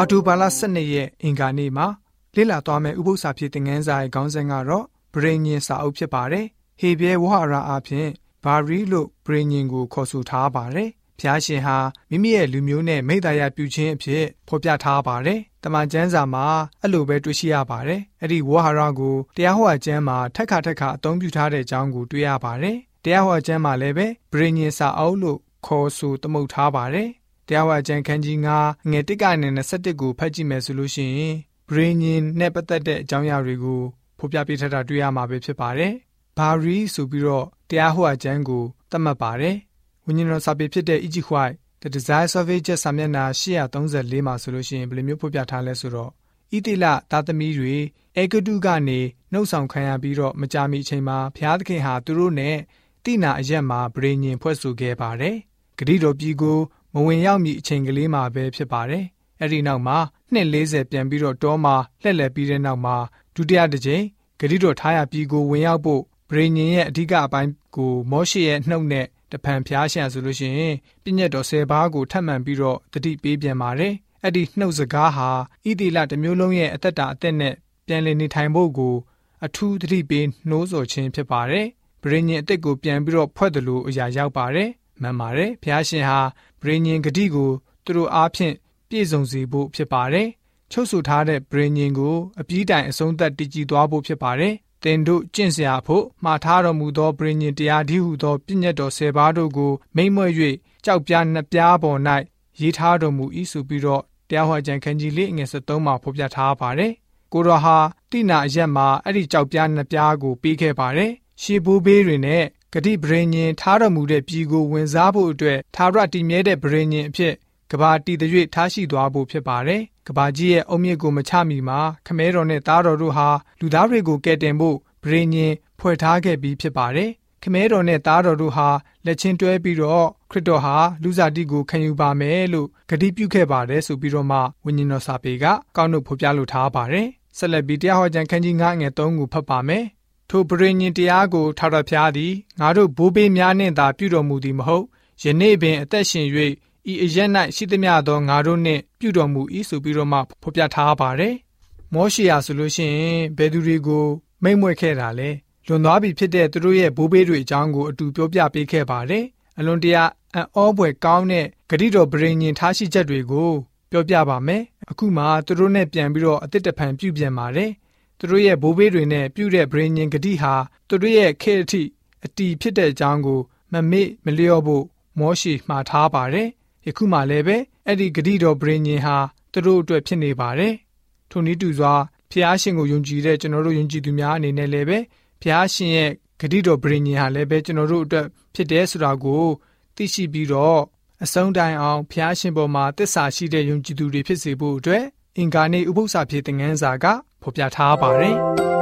အာတိုဘာလ12ရက်အင်္ဂါနေ့မှာလေ့လာသွားမယ့်ဥပုသ္စာဖြစ်တဲ့ငန်းစာရဲ့ခေါင်းစဉ်ကတော့ဗြိဉ္ဉ်စာအုပ်ဖြစ်ပါတယ်။ဟေဘဲဝဟရာအဖြစ်ဘာရီလို့ဗြိဉ္ဉ်ကိုခေါ်ဆိုထားပါတယ်။ဖျားရှင်ဟာမိမိရဲ့လူမျိုးနဲ့မိသားရပြုခြင်းအဖြစ်ဖော်ပြထားပါတယ်။တမန်ကျမ်းစာမှာအဲ့လိုပဲတွေ့ရှိရပါတယ်။အဲ့ဒီဝဟရာကိုတရားဟောကျမ်းမှာထက်ခါထက်ခါအသုံးပြုထားတဲ့အကြောင်းကိုတွေ့ရပါတယ်။တရားဟောကျမ်းမှာလည်းပဲဗြိဉ္ဉ်စာအုပ်လို့ခေါ်ဆိုသမုတ်ထားပါတယ် တရားဝကျမ်းခန်းကြီး9ငွေ1ကနေ21ကိုဖတ်ကြည့်မယ်ဆိုလို့ရှိရင်ဘရင်းညင်နဲ့ပတ်သက်တဲ့အကြောင်းအရာတွေကိုဖော်ပြပေးထားတာတွေ့ရမှာပဲဖြစ်ပါတယ်။ဘာရီဆိုပြီးတော့တရားဟောအကျမ်းကိုသတ်မှတ်ပါတယ်။ဝိညာဉ်တော်စာပေဖြစ်တဲ့ Egypt White The Desire Survey စာမျက်နှာ834မှာဆိုလို့ရှိရင်ဘယ်လိုမျိုးဖော်ပြထားလဲဆိုတော့ဣတိလသားသမီးတွေအေဂတုကနေနှုတ်ဆောင်ခံရပြီးတော့မကြာမီအချိန်မှာဘုရားသခင်ဟာသူတို့နဲ့တိနာအရက်မှာဗြိဉ္ဉ်ဖွဲ့ဆိုခဲ့ပါတယ်။ဂရိတော်ပြည်ကို မဝင်ရောက်မီအချိန်ကလေးမှာပဲဖြစ်ပါတယ်။အဲ့ဒီနောက်မှာနှစ်40ပြန်ပြီးတော့တောမှာလှည့်လည်ပြီးတဲ့နောက်မှာဒုတိယတစ်ကြိမ်ဂရိတော်ထားရပြည်ကိုဝင်ရောက်ဖို့ဗြိဉ္ဉ်ရဲ့အဓိကအပိုင်းကိုမောရှေရဲ့နှုတ်နဲ့တဖန်ဖျားရှံဆိုလို့ရှိရင်ပြည့်ညတ်တော်၁၀ပါးကိုထပ်မံပြီးတော့တတိပေးပြန်ပါတယ်။အဲ့ဒီနှုတ်စကားဟာဣတိလတစ်မျိုးလုံးရဲ့အသက်တာအသက်နဲ့ပြန်လည်နေထိုင်ဖို့ကိုအထူးတတိပေးနှိုးဆော်ခြင်းဖြစ်ပါတယ်။ဗြိဉ္ဉ်အသက်ကိုပြန်ပြီးတော့ဖွဲ့တယ်လို့အရာရောက်ပါတယ်။ မှန်ပါတယ်။ဖျားရှင်ဟာဗြိဉ္ဉ်ဂတိကိုသူတို့အားဖြင့်ပြည့်စုံစေဖို့ဖြစ်ပါတယ်။ချုပ်ဆိုထားတဲ့ဗြိဉ္ဉ်ကိုအပြီးတိုင်အဆုံးသတ်တည်ကြည်သွားဖို့ဖြစ်ပါတယ်။တင်တို့ကျင့်စရာဖို့မှားထားတော်မူသောဗြိဉ္ဉ်တရားဒီဟုသောပြည့်ညတ်တော်၁၀ပါးတို့ကိုမိမ့်မွဲ့၍ကြောက်ပြားနှစ်ပြားပေါ်၌ရေးထားတော်မူ၏ဆိုပြီးတော့တရားဟောကြံခန်းကြီးလေးငယ်73မှာဖော်ပြထားပါတယ်။ကိုတော်ဟာတိနာအရက်မှာအဲ့ဒီကြောက်ပြားနှစ်ပြားကိုပေးခဲ့ပါတယ်။ရှေးဘိုးဘေးတွေနဲ့ ဂတိဗြိဉ္ဉ်ထားတော်မူတဲ့ပြည်ကိုဝင်စားဖို့အတွက်သာရတည်မြဲတဲ့ဗြိဉ္ဉ်အဖြစ်ကဘာတီတရွေ့ထားရှိသွားဖို့ဖြစ်ပါတယ်။ကဘာကြီးရဲ့အုံမြစ်ကိုမချမီမှာခမဲတော်နဲ့သားတော်တို့ဟာလူသားတွေကိုကယ်တင်ဖို့ဗြိဉ္ဉ်ဖွဲ့ထားခဲ့ပြီးဖြစ်ပါတယ်။ခမဲတော်နဲ့သားတော်တို့ဟာလက်ချင်းတွဲပြီးတော့ခရစ်တော်ဟာလူစားတိကိုခံယူပါမယ်လို့ဂတိပြုခဲ့ပါတယ်ဆိုပြီးတော့မှဝိညာဉ်တော်စာပေကကောက်နှုတ်ဖော်ပြလိုထားပါတယ်။ဆက်လက်ပြီးတရားဟောကြံခန်းကြီး9ငယ်3ကိုဖတ်ပါမယ်။ ထိုပရိညင်တရားကိုထာဝရဘုရားသည်ငါတို့ဘိုးဘေးများနှင့်သာပြုတော်မူသည်မဟုတ်ယနေ့ပင်အသက်ရှင်၍ဤအရက်၌ရှိသမျှသောငါတို့နှင့်ပြုတော်မူ၏ဆိုပြီးတော့မှဖော်ပြထားပါတယ်မောရှေယာဆိုလို့ရှိရင်ဘယ်သူတွေကိုမိမ့်မွက်ခဲ့တာလဲလွန်သွားပြီဖြစ်တဲ့သူတို့ရဲ့ဘိုးဘေးတွေအကြောင်းကိုအတူပြောပြပေးခဲ့ပါတယ်အလွန်တရာအံ့ဩဖွယ်ကောင်းတဲ့ဂရိတော်ဗြိဉ္ဉ်ထားရှိချက်တွေကိုပြောပြပါမယ်အခုမှသူတို့နဲ့ပြန်ပြီးတော့အစ်စ်တဖန်ပြုပြန်ပါတယ် သူတို့ရဲ့ဘိုးဘေးတွေနဲ့ပြုတဲ့ဗြိဉ္ဉ်ဂတိဟာသူတို့ရဲ့ခေတ်အထိအတီဖြစ်တဲ့အကြောင်းကိုမမေ့မလျော့ဖို့မောရှိမှာထားပါတယ်။ယခုမှလည်းပဲအဲ့ဒီဂတိတော်ဗြိဉ္ဉ်ဟာသူတို့အတွက်ဖြစ်နေပါတယ်။ထိုနည်းတူစွာဖျားရှင်ကိုယုံကြည်တဲ့ကျွန်တော်တို့ယုံကြည်သူများအနေနဲ့လည်းပဲဖျားရှင်ရဲ့ဂတိတော်ဗြိဉ္ဉ်ဟာလည်းပဲကျွန်တော်တို့အတွက်ဖြစ်တယ်ဆိုတာကိုသိရှိပြီးတော့အဆုံးတိုင်အောင်ဖျားရှင်ပေါ်မှာတစ္ဆာရှိတဲ့ယုံကြည်သူတွေဖြစ်စေဖို့အတွက်အင်္ဂါနေ့ဥပုသ္စာဖြစ်တဲ့ငန်းစာက ဖော်ပြထားပါတယ်။